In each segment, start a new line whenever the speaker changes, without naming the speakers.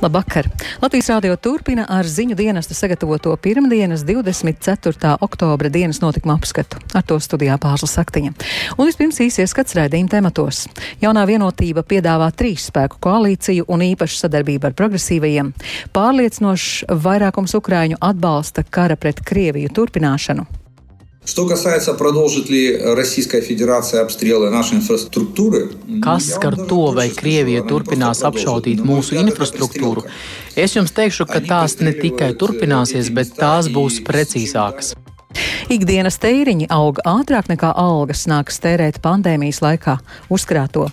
Labvakar! Latvijas rādio turpina ar ziņu dienestu sagatavoto pirmdienas 24. oktobra dienas notikuma apskatu. Ar to studijā Pāzla Saktiņa. Un vispirms īsies skats raidījuma tematos. Jaunā vienotība piedāvā trīs spēku koalīciju un īpašu sadarbību ar progresīvajiem. Pārliecinošs vairākums Ukraiņu atbalsta kara pret Krieviju turpināšanu.
Что касается, продолжит ли Российская Федерация обстрелы нашей инфраструктуры?
Kas skar to, vai Krievija turpinās apšaudīt mūsu infrastruktūru? Es jums teikšu, ka tās ne tikai turpināsies, bet tās būs precīzākas.
Ikdienas tēriņi aug ātrāk nekā algas nāks tērēt pandēmijas laikā uzkrāto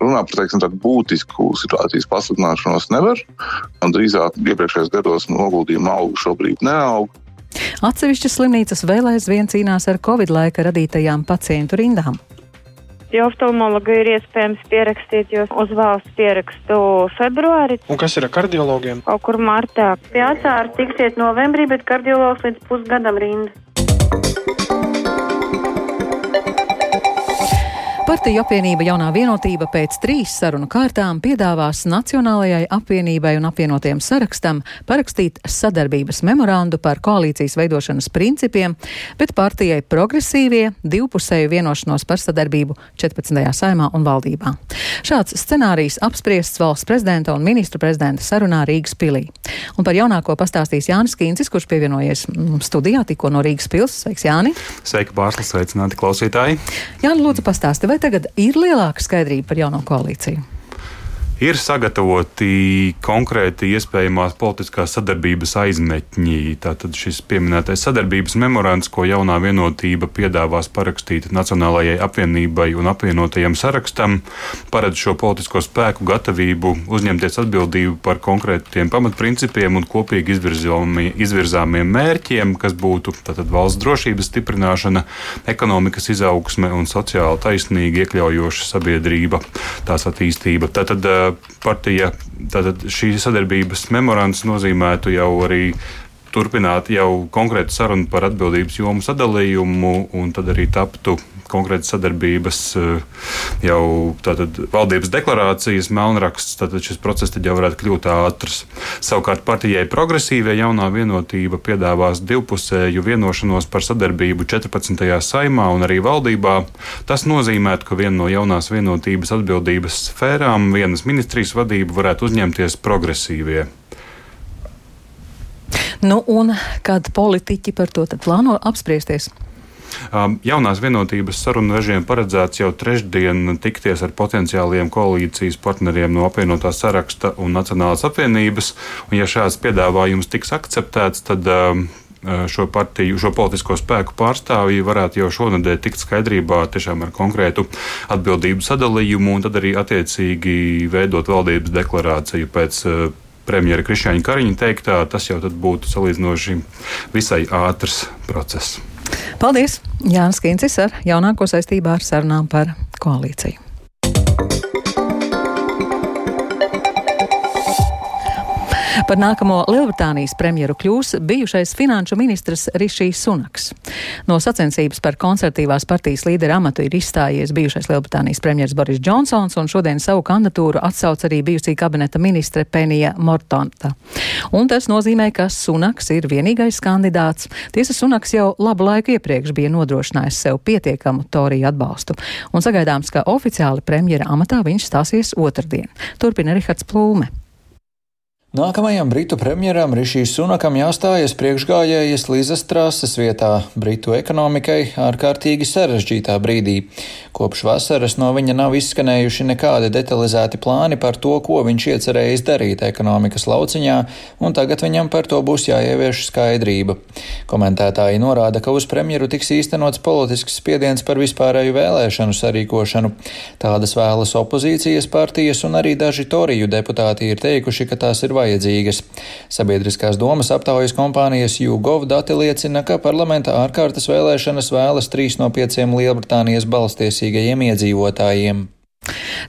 runā par teiksim, tādu būtisku situācijas pasliktināšanos nevar. Un drīzāk iepriekšējos gados noguldījuma auga šobrīd neaug.
Atsevišķas slimnīcas vēl aizvien cīnās ar Covid laika radītajām pacientu rindām.
Ja oftalmologu ir iespējams pierakstīt, jo uz valsts pierakstu februāri.
Un kas ir ar kardiologiem?
Kaut kur martā. Pie ācāra tiksiet novembrī, bet kardiologs līdz pusgadam rinda.
Partiju apvienība Jaunā vienotība pēc trīs sarunu kārtām piedāvās Nacionālajai apvienībai un apvienotiem sarakstam parakstīt sadarbības memorandu par koalīcijas veidošanas principiem, bet partijai progresīvie divpusēju vienošanos par sadarbību 14. saimā un valdībā. Šāds scenārijs apspriests valsts prezidenta un ministru prezidenta sarunā Rīgas pilī. Un par jaunāko pastāstīs Jānis Kīncis, kurš pievienojies studijā tikko no Rīgas pils. Sveiks, Jāni!
Sveiki, Bārslis, sveicināti klausītāji!
Jāni, lūdzu, pastāsti, vai tagad ir lielāka skaidrība par jauno koalīciju?
Ir sagatavoti konkrēti iespējamās politiskās sadarbības aizmetņi. Tātad šis pieminētais sadarbības memorands, ko jaunā vienotība piedāvās parakstīt Nacionālajai apvienībai un apvienotajam sarakstam, paredz šo politisko spēku gatavību uzņemties atbildību par konkrētiem pamatprincipiem un kopīgi izvirzāmiem mērķiem, kas būtu tātad valsts drošības stiprināšana, ekonomikas izaugsme un sociāli taisnīga iekļaujoša sabiedrība, tās attīstība. Tātad, partija, šī sadarbības memorands nozīmētu jau arī turpināt jau konkrētu sarunu par atbildības jomu sadalījumu, un tad arī taptu konkrētas sadarbības jau tātad, valdības deklarācijas melnraksts. Tad šis process tad jau varētu kļūt ātrs. Savukārt partijai progresīvie jaunā vienotība piedāvās divpusēju vienošanos par sadarbību 14. saimā un arī valdībā. Tas nozīmē, ka viena no jaunās vienotības atbildības sfērām, vienas ministrijas vadību varētu uzņemties progresīvie.
Nu, un kad politiķi par to plāno apspriesties?
Um, jaunās vienotības sarunu režīmiem paredzēts jau trešdien tikties ar potenciāliem koalīcijas partneriem no apvienotā saraksta un Nacionālās apvienības. Un, ja šāds piedāvājums tiks akceptēts, tad um, šo partiju, šo politisko spēku pārstāvji varētu jau šonadēļ tikt skaidrībā tiešām ar konkrētu atbildību sadalījumu un tad arī attiecīgi veidot valdības deklarāciju pēc premjera Krišņāņa Kariņa teiktā, tas jau būtu salīdzinoši visai ātrs process.
Paldies! Jānis Kīncis ar jaunāko saistībā ar sarunām par koalīciju. Par nākamo Lielbritānijas premjeru kļūs bijušais finanšu ministrs Rišijs Sunaks. No sacensības par konservatīvās partijas līdera amatu ir izstājies bijušais Lielbritānijas premjers Boris Džonsons, un šodien savu kandidatūru atsauc arī bijusī kabineta ministre Penija Mortonta. Un tas nozīmē, ka Sunaks ir vienīgais kandidāts. Tiesa Sunaks jau labu laiku iepriekš bija nodrošinājis sev pietiekamu Toriju atbalstu, un sagaidāms, ka oficiāli premjera amatā viņš stāsies otrdien. Turpina Rihards Plūme.
Nākamajam britu premjeram Rišijs Sunakam jāstājas priekšgājējas Līzas Trases vietā britu ekonomikai ārkārtīgi sarežģītā brīdī. Kopš vasaras no viņa nav izskanējuši nekādi detalizēti plāni par to, ko viņš iecerējis darīt ekonomikas lauciņā, un tagad viņam par to būs jāievieš skaidrība. Komentētāji norāda, ka uz premjeru tiks īstenots politisks spiediens par vispārēju vēlēšanu sarīkošanu. Tādas vēlas opozīcijas partijas un arī daži toriju deputāti ir teikuši, ka tās ir vajadzīgas vajadzīgas. Sabiedriskās domas aptaujas kompānijas YouGov dati liecina, ka parlamenta ārkārtas vēlēšanas vēlas trīs no pieciem Lielbritānijas balstiesīgajiem iedzīvotājiem.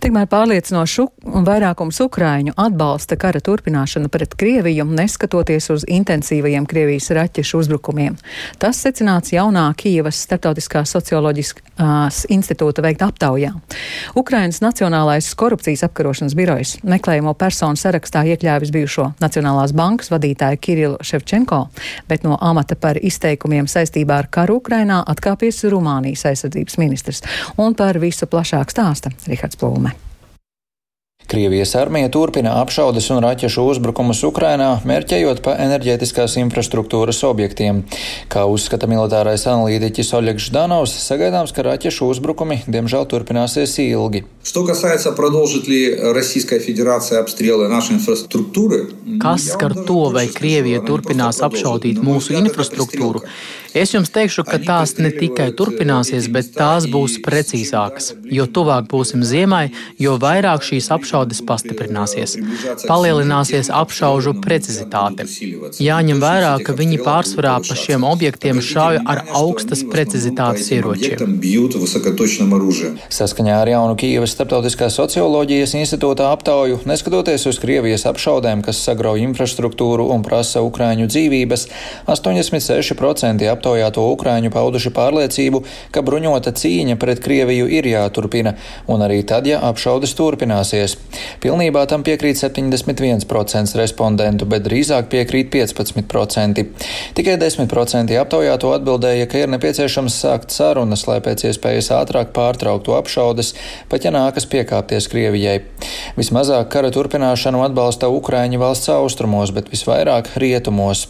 Tikmēr pārliecinoši vairākums Ukraiņu atbalsta kara turpināšanu pret Krieviju, neskatoties uz intensīvajiem Krievijas raķešu uzbrukumiem. Tas secināts jaunā Kīvas starptautiskās socioloģiskās institūta veikta aptaujā. Ukrainas Nacionālais korupcijas apkarošanas birojs meklējamo personu sarakstā iekļāvis bijušo Nacionālās bankas vadītāju Kirilu Ševčenko, bet no amata par izteikumiem saistībā ar karu Ukrainā atkāpies Rumānijas aizsardzības ministrs. Un par visu plašāk stāsta Rihards Plūme.
Krievijas armija turpina apšaudes un raķešu uzbrukumus Ukrainā, mērķējot pa enerģētiskās infrastruktūras objektiem. Kā uzskata militārais analītiķis Oļegs Ždanovs, sagaidāms, ka raķešu uzbrukumi diemžēl turpināsies ilgi.
Kas skar to, vai Krievija turpinās apšaudīt mūsu infrastruktūru? Es jums teikšu, ka tās ne tikai turpināsies, bet tās būs precīzākas. Jo tuvāk būsim ziemai, jo vairāk šīs apšaudes pastiprināsies. Palielināsies apšaužu precizitāte. Jāņem vērā, ka viņi pārsvarā pa šiem objektiem šauja ar augstas precizitātes ieročiem.
Saskaņā ar jaunu Kīivas starptautiskās socioloģijas institūta aptauju, neskatoties uz Krievijas apšaudēm, kas sagrauj infrastruktūru un prasa Ukrāņu dzīvības, 86% aptaujāto Ukrāņu pauduši pārliecību, ka bruņota cīņa pret Krieviju ir jāturpina, un arī tad, ja apšaudes turpināsies. Pilnībā tam piekrīt 71% respondentu, bet drīzāk piekrīt 15%. Tikai 10% aptaujāto atbildēja, ka ir nepieciešams sākt sarunas, lai pēc iespējas ātrāk pārtrauktu apšaudes, pat ja nākas piekāpties Krievijai. Vismazāk kara turpināšanu atbalsta Ukraiņu valsts austrumos, bet visvairāk rietumos.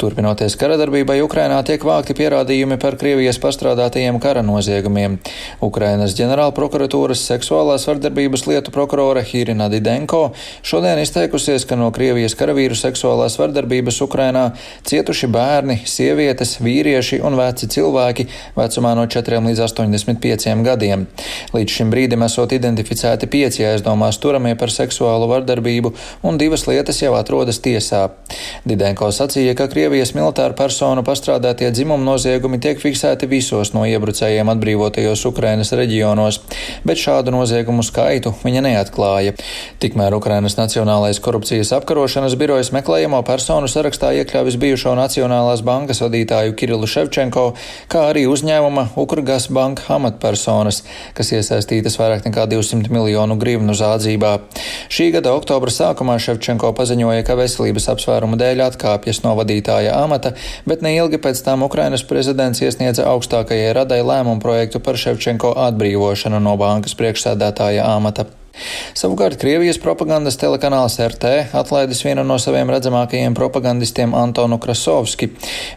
Turpinoties karadarbībai Ukrainā tiek vākti pierādījumi par Krievijas pastrādātajiem kara noziegumiem. Ukrainas ģenerālprokuratūras seksuālās vardarbības lietu prokurore Hirina Didenko šodien izteikusies, ka no Krievijas karavīru seksuālās vardarbības Ukrainā cietuši bērni, sievietes, vīrieši un veci cilvēki vecumā no 4 līdz 85 gadiem. Līdz šim brīdim esot identificēti pieci aizdomās turamie par seksuālu vardarbību, un divas lietas jau atrodas tiesā. Didenko sacīja, ka Krievijas militāra personu pastrādātie dzimumu noziegumi tiek fiksēti visos no iebrucējiem atbrīvotajos Ukrainas reģionos, bet šādu noziegumu skaitu viņa neatklāja. Tikmēr Ukrainas Nacionālais korupcijas apkarošanas birojas meklējamo personu sarakstā iekļāvis bijušo Nacionālās bankas vadītāju Kirilu Ševčenko, kā arī uzņēmuma Ukrgas banka amatpersonas, kas iesaistītas vairāk nekā 200 miljonu grivnu zādzībā. Šī gada oktobra sākumā Ševčenko paziņoja, ka veselības apsvērumu dēļ atkāpjas no vadītāja amata, bet neilgi pēc tam Ukrainas prezidents iesniedza augstākajai radai lēmumu projektu par Ševčenko atbrīvošanu no bankas priekšsēdētāja amata. Savukārt Krievijas propagandas telekanāls RT atlaidis vienu no saviem redzamākajiem propagandistiem Antonu Krasovski.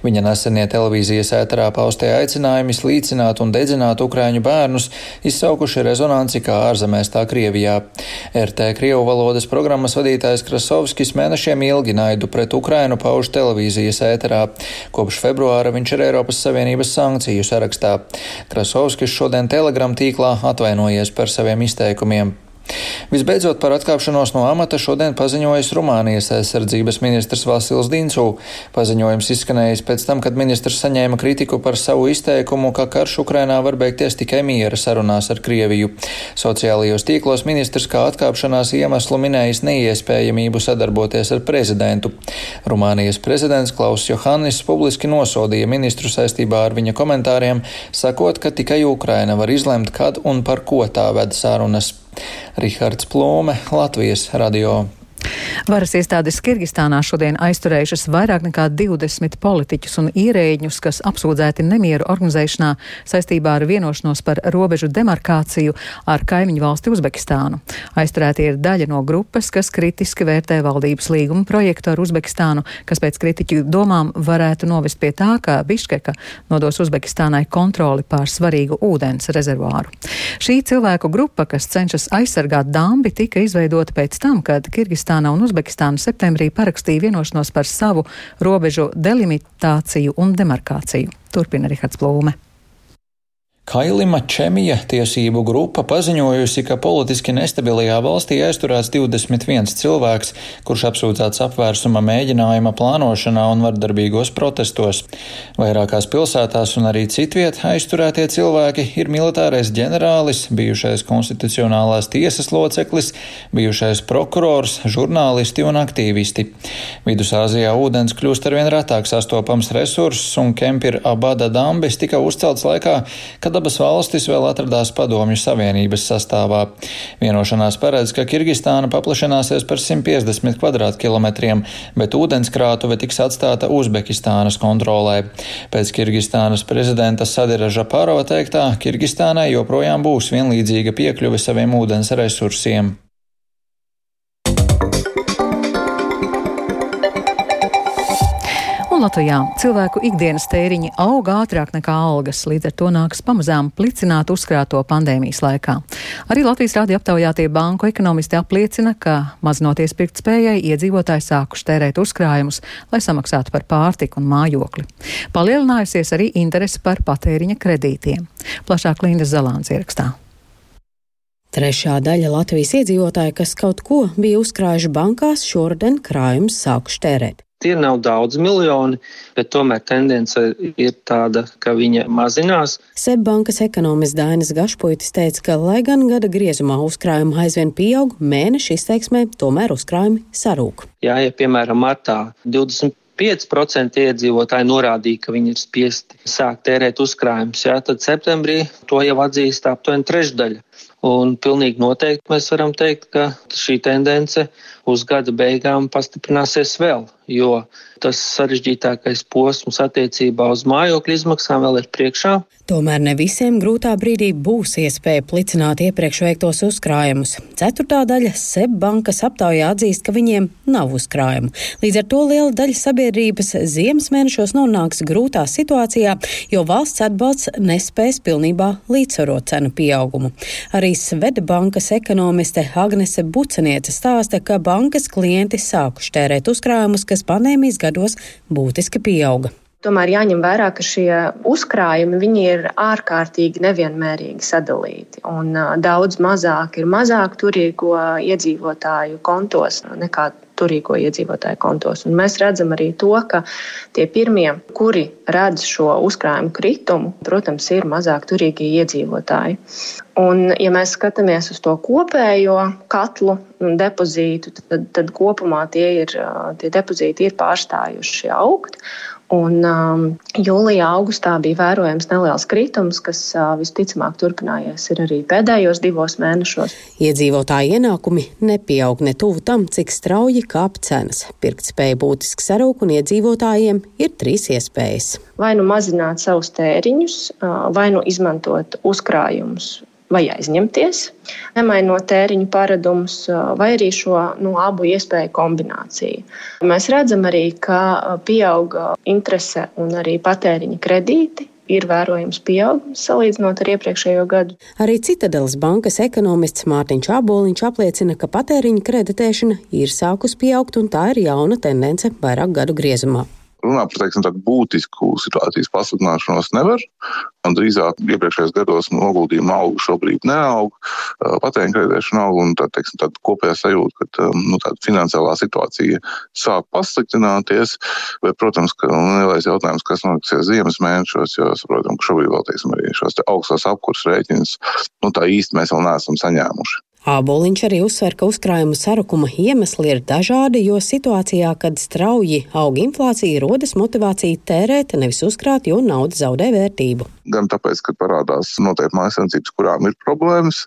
Viņa nesenie televīzijas ēterā paustie aicinājumi slīcināt un dedzināt ukraiņu bērnus izsaukuši rezonanci kā ārzemēs tā Krievijā. RT Krievu valodas programmas vadītājs Krasovskis mēnešiem ilgi naidu pret Ukrainu pauž televīzijas ēterā. Kopš februāra viņš ir Eiropas Savienības sankciju sarakstā. Krasovskis šodien Telegram tīklā atvainojies par saviem izteikumiem. Visbeidzot, par atkāpšanos no amata šodien paziņojas Rumānijas aizsardzības ministrs Vasils Dīncu. Paziņojums izskanējis pēc tam, kad ministrs saņēma kritiku par savu izteikumu, ka karš Ukrainā var beigties tikai miera sarunās ar Krieviju. Sociālajos tīklos ministrs kā atkāpšanās iemeslu minējis neiespējamību sadarboties ar prezidentu. Rumānijas prezidents Klaus Johannis publiski nosodīja ministru saistībā ar viņa komentāriem, sakot, ka tikai Ukraina var izlemt, kad un par ko tā ved sarunas. Rihards Plome, Latvijas radio.
Varas iestādes Kirgistānā šodien aizturējušas vairāk nekā 20 politiķus un ierēģņus, kas apsūdzēti nemieru organizēšanā saistībā ar vienošanos par robežu demarkāciju ar kaimiņu valsti Uzbekistānu. Aizturētie ir daļa no grupas, kas kritiski vērtē valdības līguma projektu ar Uzbekistānu, kas pēc kritiķu domām varētu novest pie tā, ka Biškeka nodos Uzbekistānai kontroli pār svarīgu ūdens rezervāru. Šī cilvēku grupa, kas cenšas aizsargāt dambi, tika izveidota pēc tam, kad Kirgistāna un Uzbekistāna septembrī parakstīja vienošanos par savu robežu delimitāciju un demarkāciju. Turpina Rihards Plūme.
Kailima Čemija tiesību grupa paziņojusi, ka politiski nestabilajā valstī aizturēts 21 cilvēks, kurš apsūdzēts apvērsuma mēģinājuma plānošanā un vardarbīgos protestos. Vairākās pilsētās un arī citviet aizturētie cilvēki ir militārais ģenerālis, bijušais konstitucionālās tiesas loceklis, bijušais prokurors, žurnālisti un aktīvisti. Vidusāzijā ūdens kļūst arvien retāk sastopams resurss un Kempir Abada dambis tika uzcelts laikā, kad kad abas valstis vēl atradās Padomju Savienības sastāvā. Vienošanās paredz, ka Kirgistāna paplašināsies par 150 kvadrātkilometriem, bet ūdenskrātuve tiks atstāta Uzbekistānas kontrolē. Pēc Kirgistānas prezidenta Sadira Žaparova teiktā, Kirgistānai joprojām būs vienlīdzīga piekļuve saviem ūdens resursiem.
Latvijā cilvēku ikdienas tēriņi aug ātrāk nekā algas, līdz ar to nākas pamazām plicināt uzkrāto pandēmijas laikā. Arī Latvijas rādio aptaujātie banku ekonomisti apliecina, ka mazinoties pirkt spējai iedzīvotāji sākuši tērēt uzkrājumus, lai samaksātu par pārtiku un mājokli. Palielinājusies arī interese par patēriņa kredītiem. Plašāk Linda Zalāns ierakstā.
Trešā daļa Latvijas iedzīvotāji, kas kaut ko bija uzkrājuši bankās, šoruden krājumus sākuši tērēt.
Tie nav daudz miljoni, bet tomēr tendence ir tāda, ka viņa mazinās.
Sebbankas ekonomists Dainis Gašpuitis teica, ka, lai gan gada griezumā uzkrājumi aizvien pieaug, mēneša izteiksmē tomēr uzkrājumi sarūk.
Jā, ja piemēram martā 20 5% iedzīvotāji norādīja, ka viņi ir spiesti sākt tērēt uzkrājumus. Jā, tad septembrī to jau atzīst aptuveni trešdaļa. Un pilnīgi noteikti mēs varam teikt, ka šī tendence uz gada beigām pastiprināsies vēl, jo tas sarežģītākais posms attiecībā uz mājokļu izmaksām vēl ir priekšā.
Tomēr ne visiem grūtā brīdī būs iespēja plicināt iepriekš veiktos uzkrājumus. Ceturtā daļa SEB bankas aptaujā atzīst, ka viņiem nav uzkrājumu. Līdz ar to liela daļa sabiedrības ziemas mēnešos nonāks grūtā situācijā, jo valsts atbalsts nespēs pilnībā līdzsvarot cenu pieaugumu. Arī Svedbankas ekonomiste Agnese Buceniece stāsta, ka bankas klienti sākuši tērēt uzkrājumus, kas pandēmijas gados būtiski pieauga.
Tomēr jāņem vērā, ka šie uzkrājumi ir ārkārtīgi nevienmērīgi sadalīti. Un, uh, daudz mazāk ir mazāk turīgo iedzīvotāju kontos nekā turīgo iedzīvotāju kontos. Un mēs redzam arī to, ka tie pirmie, kuri redz šo uzkrājumu kritumu, protams, ir mazāk turīgie iedzīvotāji. Un, ja mēs skatāmies uz to kopējo katlu depozītu, tad, tad kopumā tie, ir, tie depozīti ir pārstājuši augt. Un, um, jūlijā, augustā bija vērojams neliels kritums, kas uh, visticamāk turpinājies arī pēdējos divos mēnešos.
Iedzīvotāju ienākumi nepieaug ne tuvu tam, cik strauji kāp cenas. Pirktspēja būtiski sarūk, un iedzīvotājiem ir trīs iespējas.
Vai nu mazināt savus tēriņus, uh, vai nu izmantot uzkrājumus vai aizņemties, nemainot tēriņu paradumus, vai arī šo nu, abu iespēju kombināciju. Mēs redzam arī, ka pieauga interese un arī patēriņa kredīti ir vērojams pieaugums salīdzinot ar iepriekšējo gadu.
Arī Citadelas bankas ekonomists Mārtiņš Aboliņš apliecina, ka patēriņa kreditēšana ir sākus pieaugt un tā ir jauna tendence vairāk gadu griezumā
runā par teiksim, tādu būtisku situācijas pasliktināšanos nevar. Un drīzāk iepriekšējos gados noguldījuma auga šobrīd neaug, patēriņa kreditēšana aug un tā, teiksim, tāda kopējā sajūta, ka nu, tāda finansiālā situācija sāk pasliktināties. Bet, protams, ka lielais jautājums, kas notiksies ziemas mēnešos, jo saprotam, ka šobrīd vēl teiksim, arī šos te augstās apkurses rēķinus nu, tā īsti mēs vēl neesam saņēmuši.
Āboliņš arī uzsver, ka uzkrājuma sarukuma iemesli ir dažādi, jo situācijā, kad strauji aug inflācija, rodas motivācija tērēt, nevis uzkrāt, jo nauda zaudē vērtību.
Gan tāpēc, ka parādās noteikti mājasēmniecības, kurām ir problēmas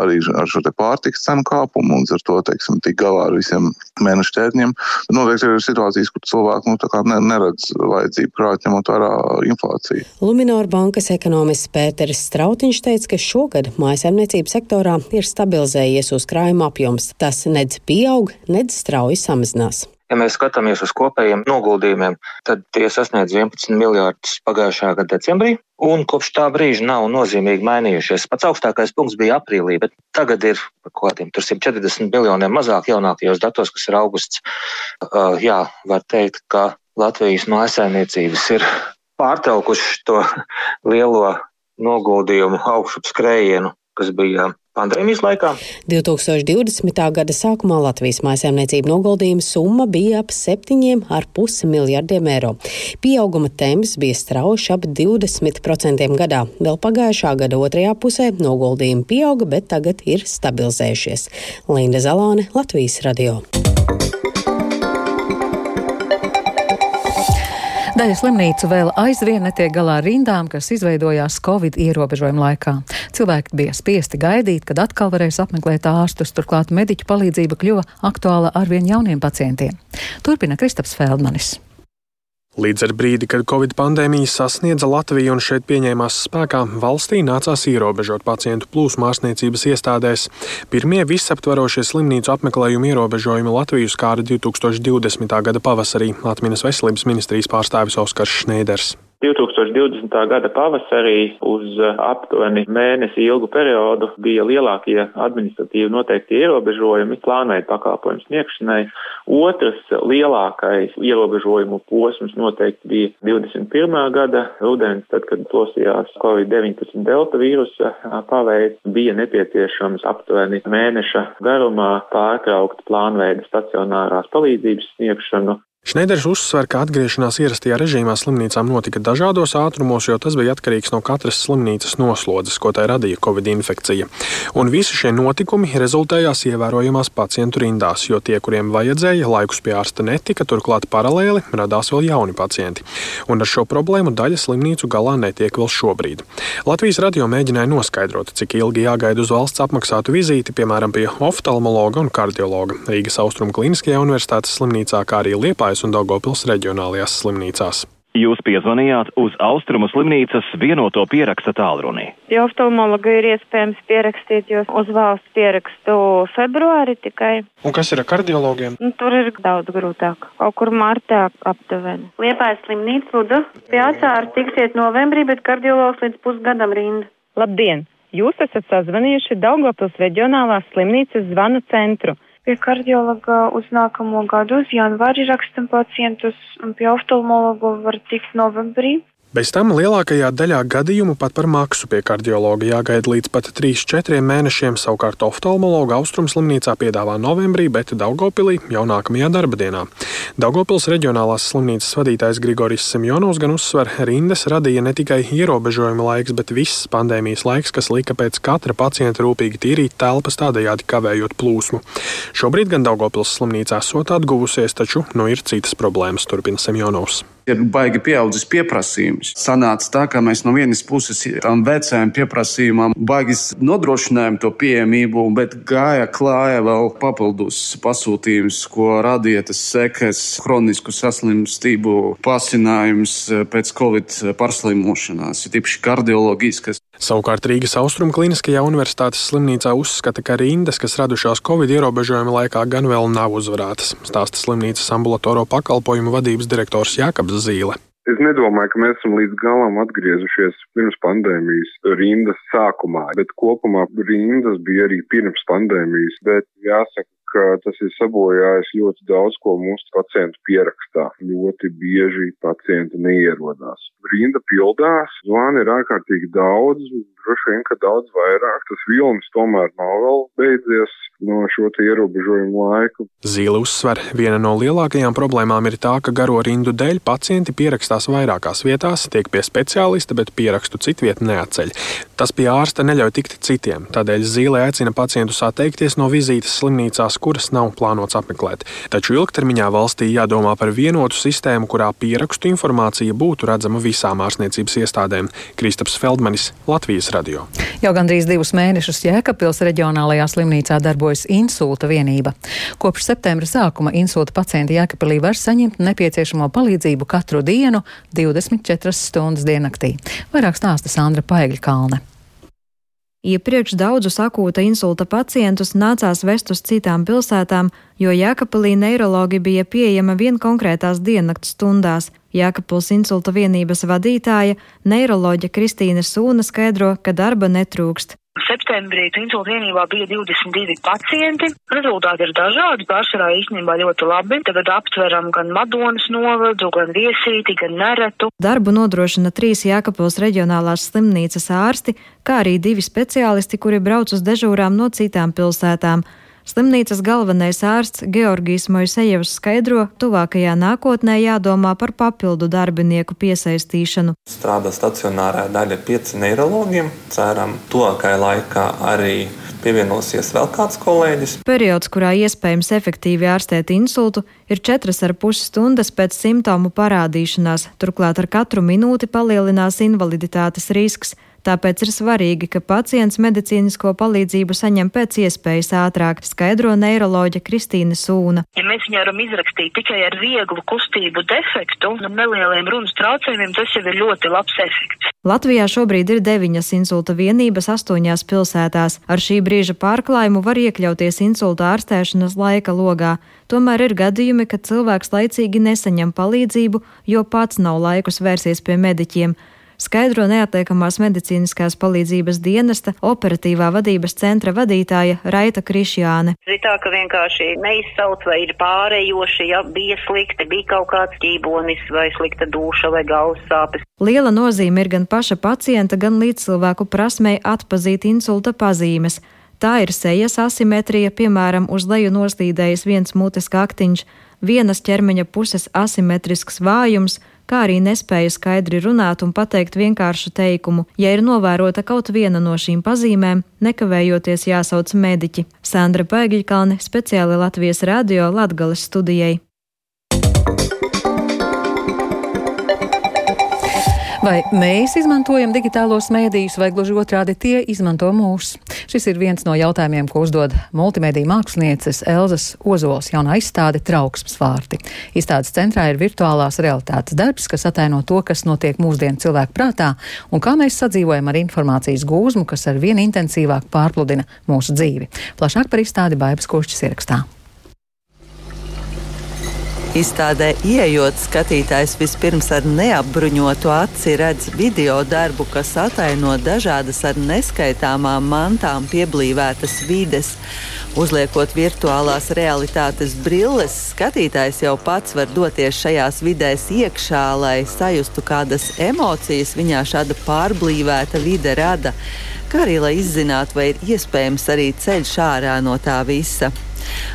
arī ar šo pārtiks cenu kāpumu un ar to, teiksim, tik galā ar visiem mēnešu ķēdņiem. Noteikti ir situācijas, kur cilvēki nu, ne, neredz vajadzību krāt, ņemot vērā inflāciju.
Luminor bankas ekonomists Pēteris Strautiņš teica, ka šogad mājasēmniecības sektorā ir stabilizējies uzkrājuma apjoms. Tas nedz pieaug, nedz strauji samazinās.
Ja mēs skatāmies uz kopējiem noguldījumiem, tad tie sasniedz 11 miljardus pagājušā gada decembrī, un kopš tā brīža nav nozīmīgi mainījušies. Pats augstākais punkts bija aprīlī, bet tagad ir kaut kādiem 140 miljoniem mazāk jaunākajos datos, kas ir augusts. Uh, jā, var teikt, ka Latvijas mājasēmniecības ir pārtraukuši to lielo
noguldījumu augšu skrējienu, kas bija pandēmijas laikā.
2020. gada sākumā Latvijas mājasēmniecību noguldījuma summa bija ap 7,5 miljardiem eiro. Pieauguma temps bija strauši ap 20% gadā. Vēl pagājušā gada otrajā pusē noguldījumi pieauga, bet tagad ir stabilizējušies. Linda Zalāne, Latvijas radio.
Daļa slimnīcu vēl aizvien netiek galā ar rindām, kas izveidojās Covid ierobežojuma laikā. Cilvēki bija spiesti gaidīt, kad atkal varēs apmeklēt ārstus, turklāt mediķu palīdzība kļuva aktuāla arvien jauniem pacientiem. Turpina Kristaps Feldmanis.
Līdz ar brīdi, kad Covid pandēmija sasniedza Latviju un šeit pieņēmās spēkā, valstī nācās ierobežot pacientu plūsmu ārstniecības iestādēs. Pirmie visaptvarošie slimnīcu apmeklējumu ierobežojumi Latviju skāra 2020. gada pavasarī, atminas veselības ministrijas pārstāvis Oskars Šneiders.
2020. gada pavasarī uz uh, aptuveni mēnesi ilgu periodu bija lielākie administratīvi noteikti ierobežojumi plānveidu pakalpojumu sniegšanai. Otrs lielākais ierobežojumu posms noteikti bija 21. gada rudens, tad, kad plosījās Covid-19 delta vīrusa paveids, bija nepieciešams aptuveni mēneša garumā pārtraukt plānveida stacionārās palīdzības sniegšanu
Šneiders uzsver, ka atgriešanās ierastajā režīmā slimnīcām notika dažādos ātrumos, jo tas bija atkarīgs no katras slimnīcas noslodzes, ko tai radīja covid infekcija. Un visi šie notikumi rezultējās ievērojamās pacientu rindās, jo tie, kuriem vajadzēja, laikus pie ārsta netika, turklāt paralēli radās vēl jauni pacienti. Un ar šo problēmu daļa slimnīcu galā netiek vēl šobrīd. Latvijas radio mēģināja noskaidrot, cik ilgi jāgaida uz valsts apmaksātu vizīti, piemēram, pie oftalmologa un kardiologa Rīgas Austrumu Kliniskajā universitātes slimnīcā, kā arī Liepā Liepājas un Daugopils reģionālajās slimnīcās.
Jūs piezvanījāt uz Austrumu slimnīcas vienoto pieraksta tālruni.
Ja oftalmologu ir iespējams pierakstīt, jo uz valsts pierakstu februāri tikai.
Un kas ir ar kardiologiem?
Nu, tur ir daudz grūtāk. Kaut kur martā aptuveni.
Liepājas slimnīca, lūdzu. Pie atsāra tiksiet novembrī, bet kardiologs līdz pusgadam rinda.
Labdien! Jūs esat sazvanījuši Daugopils reģionālās slimnīcas zvanu centru.
Pie kardiologa uz nākamo gadu, uz janvāri rakstam pacientus, un pie oftalmologa var tikt novembrī.
Bez tam lielākajā daļā gadījumu pat par maksu pie kardiologa jāgaida līdz pat 3-4 mēnešiem. Savukārt oftalmologa austrumslimnīcā piedāvā novembrī, bet Daugopilī jau nākamajā darba dienā. Daugopils reģionālās slimnīcas vadītājs Grigoris Semjonovs gan uzsver, rindas radīja ne tikai ierobežojuma laiks, bet viss pandēmijas laiks, kas lika pēc katra pacienta rūpīgi tīrīt telpas, tādējādi kavējot plūsmu. Šobrīd gan Daugopils slimnīcā esot atguvusies, taču nu ir citas problēmas, turpina Semjonovs
ir baigi pieaudzis pieprasījums. Sanāca tā, ka mēs no vienas puses tam vecajam pieprasījumam baigis nodrošinājām to pieejamību, bet gāja klāja vēl papildus pasūtījums, ko radīja tas sekas, chronisku saslimstību pasinājums pēc covid pārslimošanās, ir tīpaši kardioloģiskas.
Savukārt Rīgas Austrum Kliniskajā universitātes slimnīcā uzskata, ka rindas, kas radušās Covid ierobežojuma laikā, gan vēl nav uzvarētas, stāsta slimnīcas ambulatoro pakalpojumu vadības direktors Jākabs Zīle.
Es nedomāju, ka mēs esam līdz galam atgriezušies pirms pandēmijas rindas sākumā, bet kopumā rindas bija arī pirms pandēmijas. Bet jāsaka, ka tas ir sabojājis ļoti daudz ko mūsu pacientu pierakstā. Ļoti bieži pacienti neierodās. Rinda pildās, zvani ir ārkārtīgi daudz, droši vien, ka daudz vairāk. Tas vilnis tomēr nav vēl beidzies no šo ierobežojumu laiku.
Zīle uzsver, viena no lielākajām problēmām ir tā, ka garo rindu dēļ pacienti pierakstās vairākās vietās, tiek pie speciālista, bet pierakstu citviet neatceļ. Tas pie ārsta neļauj tikt citiem, tādēļ Zīle aicina pacientus atteikties no vizītes slimnīcās, kuras nav plānots apmeklēt. Taču ilgtermiņā valstī jādomā par vienotu sistēmu, kurā pierakstu informācija būtu redzama visām ārstniecības iestādēm. Kristaps Feldmanis, Latvijas radio.
Jau gandrīz divus mēnešus Jēkabpils reģionālajā slimnīcā darbojas insulta vienība. Kopš septembra sākuma insulta pacienti Jēkabpilī var saņemt nepieciešamo palīdzību katru dienu, 24 stundas diennaktī. Vairāk stāsta Sandra Paigļa Kalne.
Iepriekš daudzus akūta insulta pacientus nācās vest uz citām pilsētām, jo Jēkabpilī neiroloģi bija pieejama vien konkrētās diennakts stundās. Jēkabpils insulta vienības vadītāja, neiroloģa Kristīna Sūna skaidro, ka darba netrūkst.
Septembrī insulta vienībā bija 22 pacienti. Rezultāti ir dažādi, pārsvarā īstenībā ļoti labi. Tagad aptveram gan Madonas novadu, gan Viesīti, gan Neretu.
Darbu nodrošina trīs Jākapils reģionālās slimnīcas ārsti, kā arī divi speciālisti, kuri brauc uz dežūrām no citām pilsētām. Slimnīcas galvenais ārsts Georgijs Mojsejevs skaidro, tuvākajā nākotnē jādomā par papildu darbinieku piesaistīšanu.
Strādā stacionārā daļa pieci neirologiem. Ceram, tuvākajā laikā arī pievienosies vēl kāds kolēģis.
Periods, kurā iespējams efektīvi ārstēt insultu, ir 4,5 stundas pēc simptomu parādīšanās, turklāt ar katru minūti palielinās invaliditātes risks. Tāpēc ir svarīgi, ka pacients medicīnisko palīdzību saņem pēc iespējas ātrāk, skaidro neiroloģa Kristīna Sūna.
Ja mēs viņu varam izrakstīt tikai ar vieglu kustību defektu un nelieliem runas traucējumiem, tas jau ir ļoti labs efekts.
Latvijā šobrīd ir deviņas insulta vienības astoņās pilsētās. Ar šī brīža pārklājumu var iekļauties insulta ārstēšanas laika logā. Tomēr ir gadījumi, kad cilvēks laicīgi nesaņem palīdzību, jo pats nav laikus vērsties pie mediķiem skaidro neatliekamās medicīniskās palīdzības dienesta operatīvā vadības centra vadītāja Raita Krišjāne.
Ir tā, ka vienkārši neizsauc vai ir pārējoši, ja bija slikti, bija kaut kāds ķībonis vai slikta duša vai galvas sāpes.
Liela nozīme ir gan paša pacienta, gan līdzcilvēku prasmei atpazīt insulta pazīmes. Tā ir sejas asimetrija, piemēram, uz leju noslīdējis viens mutes kaktiņš, vienas ķermeņa puses asimetrisks vājums, kā arī nespēja skaidri runāt un pateikt vienkāršu teikumu. Ja ir novērota kaut viena no šīm pazīmēm, nekavējoties jāsauc mediķi. Sandra Pēgiļkalne speciāli Latvijas radio Latgales studijai.
Vai mēs izmantojam digitālos mēdījus, vai gluži otrādi tie izmanto mūs? Šis ir viens no jautājumiem, ko uzdod multimediju mākslinieces Elzas Ozols jaunā izstāde Trauksmes vārti. Izstādes centrā ir virtuālās realitātes darbs, kas ataino to, kas notiek mūsdienu cilvēku prātā un kā mēs sadzīvojam ar informācijas gūzmu, kas ar vien intensīvāk pārpludina mūsu dzīvi. Plašāk par izstādi Baibas Košķis ierakstā.
Izstādē ieejot, skatītājs vispirms ar neapbruņotu aci redz video darbu, kas ataino dažādas ar neskaitāmām mantām pieblīvētas vides. Uzliekot virtuālās realitātes brilles, skatītājs jau pats var doties šajās vidēs iekšā, lai sajustu kādas emocijas viņā šāda pārblīvēta vide rada, kā arī lai izzinātu, vai ir iespējams arī ceļš ārā no tā visa.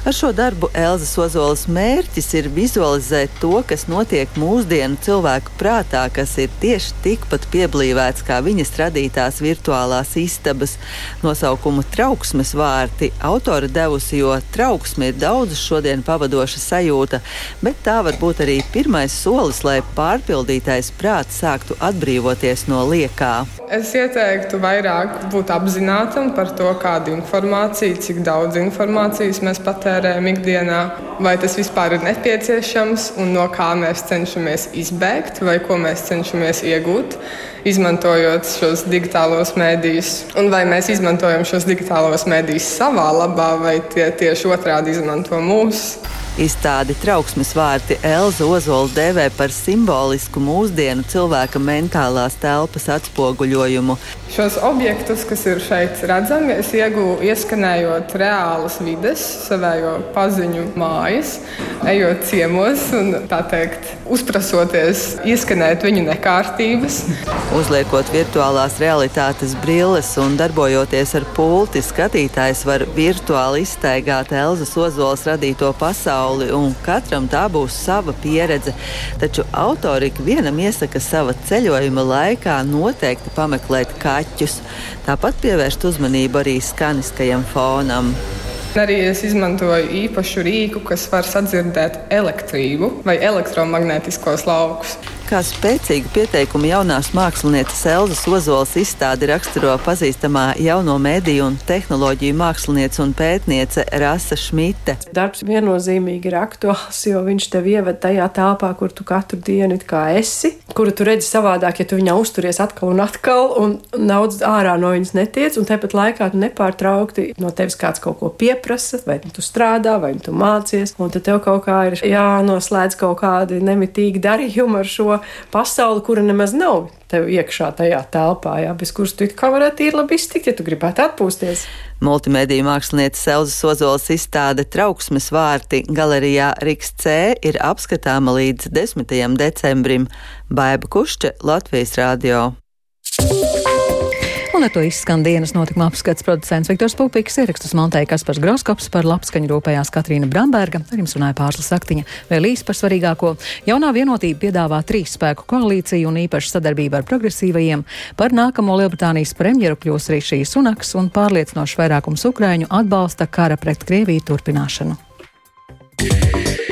Ar šo darbu Elzas Ozolas mērķis ir vizualizēt to, kas notiek mūsdienu cilvēku prātā, kas ir tieši tikpat pieblīvēts kā viņas radītās virtuālās istabas. Nosaukumu trauksmes vārti autora devusi, jo trauksme ir daudz šodien pavadoša sajūta, bet tā var būt arī pirmais solis, lai pārpildītais prāts sāktu atbrīvoties no liekā.
Es ieteiktu vairāk būt apzinātam par to, kādu informāciju, cik daudz informācijas mēs patērējam ikdienā, vai tas vispār ir nepieciešams un no kā mēs cenšamies izbēgt vai ko mēs cenšamies iegūt. Izmantojot šos digitālos mēdījus, un vai mēs izmantojam šos digitālos mēdījus savā labā, vai tie tieši otrādi izmanto mūsu.
Izstādi trauksmes vārti Elza Ozola dēvē par simbolisku mūsdienu cilvēka mentālās telpas atspoguļojumu.
Šos objektus, kas ir šeit redzami, es iegūstu ieskanējot reālas vides, savējo paziņu mājas, ejot ciemos un tā teikt, uzprasoties, ieskanēt viņu nekārtības.
Uzliekot virtuālās realitātes brilles un darbojoties ar pulti, skatītājs var virtuāli iztaigāt Elzas Ozolas radīto pasauli pasauli, un katram tā būs sava pieredze. Taču autori ikvienam iesaka sava ceļojuma laikā noteikti pameklēt kaķus, tāpat pievērst uzmanību arī skaniskajam fonam.
Arī es izmantoju īpašu rīku, kas var sadzirdēt elektrību vai elektromagnētiskos laukus.
Kā spēcīgu pieteikumu jaunās mākslinieces Elzas Ozolas izstādi raksturo pazīstamā jauno mediju un tehnoloģiju māksliniece un pētniece Rasa Šmite.
Darbs viennozīmīgi ir aktuāls, jo viņš tev ieved tajā telpā, kur tu katru dienu esi, kuru tu redzi savādāk, ja tu viņā uzturies atkal un atkal, un daudz ārā no viņas netiec, un tāpat laikā tu nepārtraukti no tevis kāds kaut ko pieprasa, vai tu strādā, vai tu mācies, un tad tev kaut kā ir jānoslēdz kaut kādi nemitīgi darījumi ar šo to pasauli, kura nemaz nav tev iekšā tajā telpā, jā, bez kuras tu kā varētu ir labi iztikt, ja tu gribētu atpūsties.
Multimediju mākslinieca Selza Sozols izstāde Trauksmes vārti galerijā Riks C ir apskatāma līdz 10. decembrim. Baiba Kušķe, Latvijas Rādio.
Un ar to izskan dienas notikuma apskats producents Viktors Pupiks, ierakstus montēja Kaspars Groskops, par labskaņu rūpējās Katrīna Bramberga, ar jums runāja Pārslas Saktiņa. Vēl īsi par svarīgāko. Jaunā vienotība piedāvā trīs spēku koalīciju un īpašu sadarbību ar progresīvajiem. Par nākamo Lielbritānijas premjeru kļūs arī šī sunaks un pārliecinoši vairākums Ukraiņu atbalsta kara pret Krieviju turpināšanu. Yeah.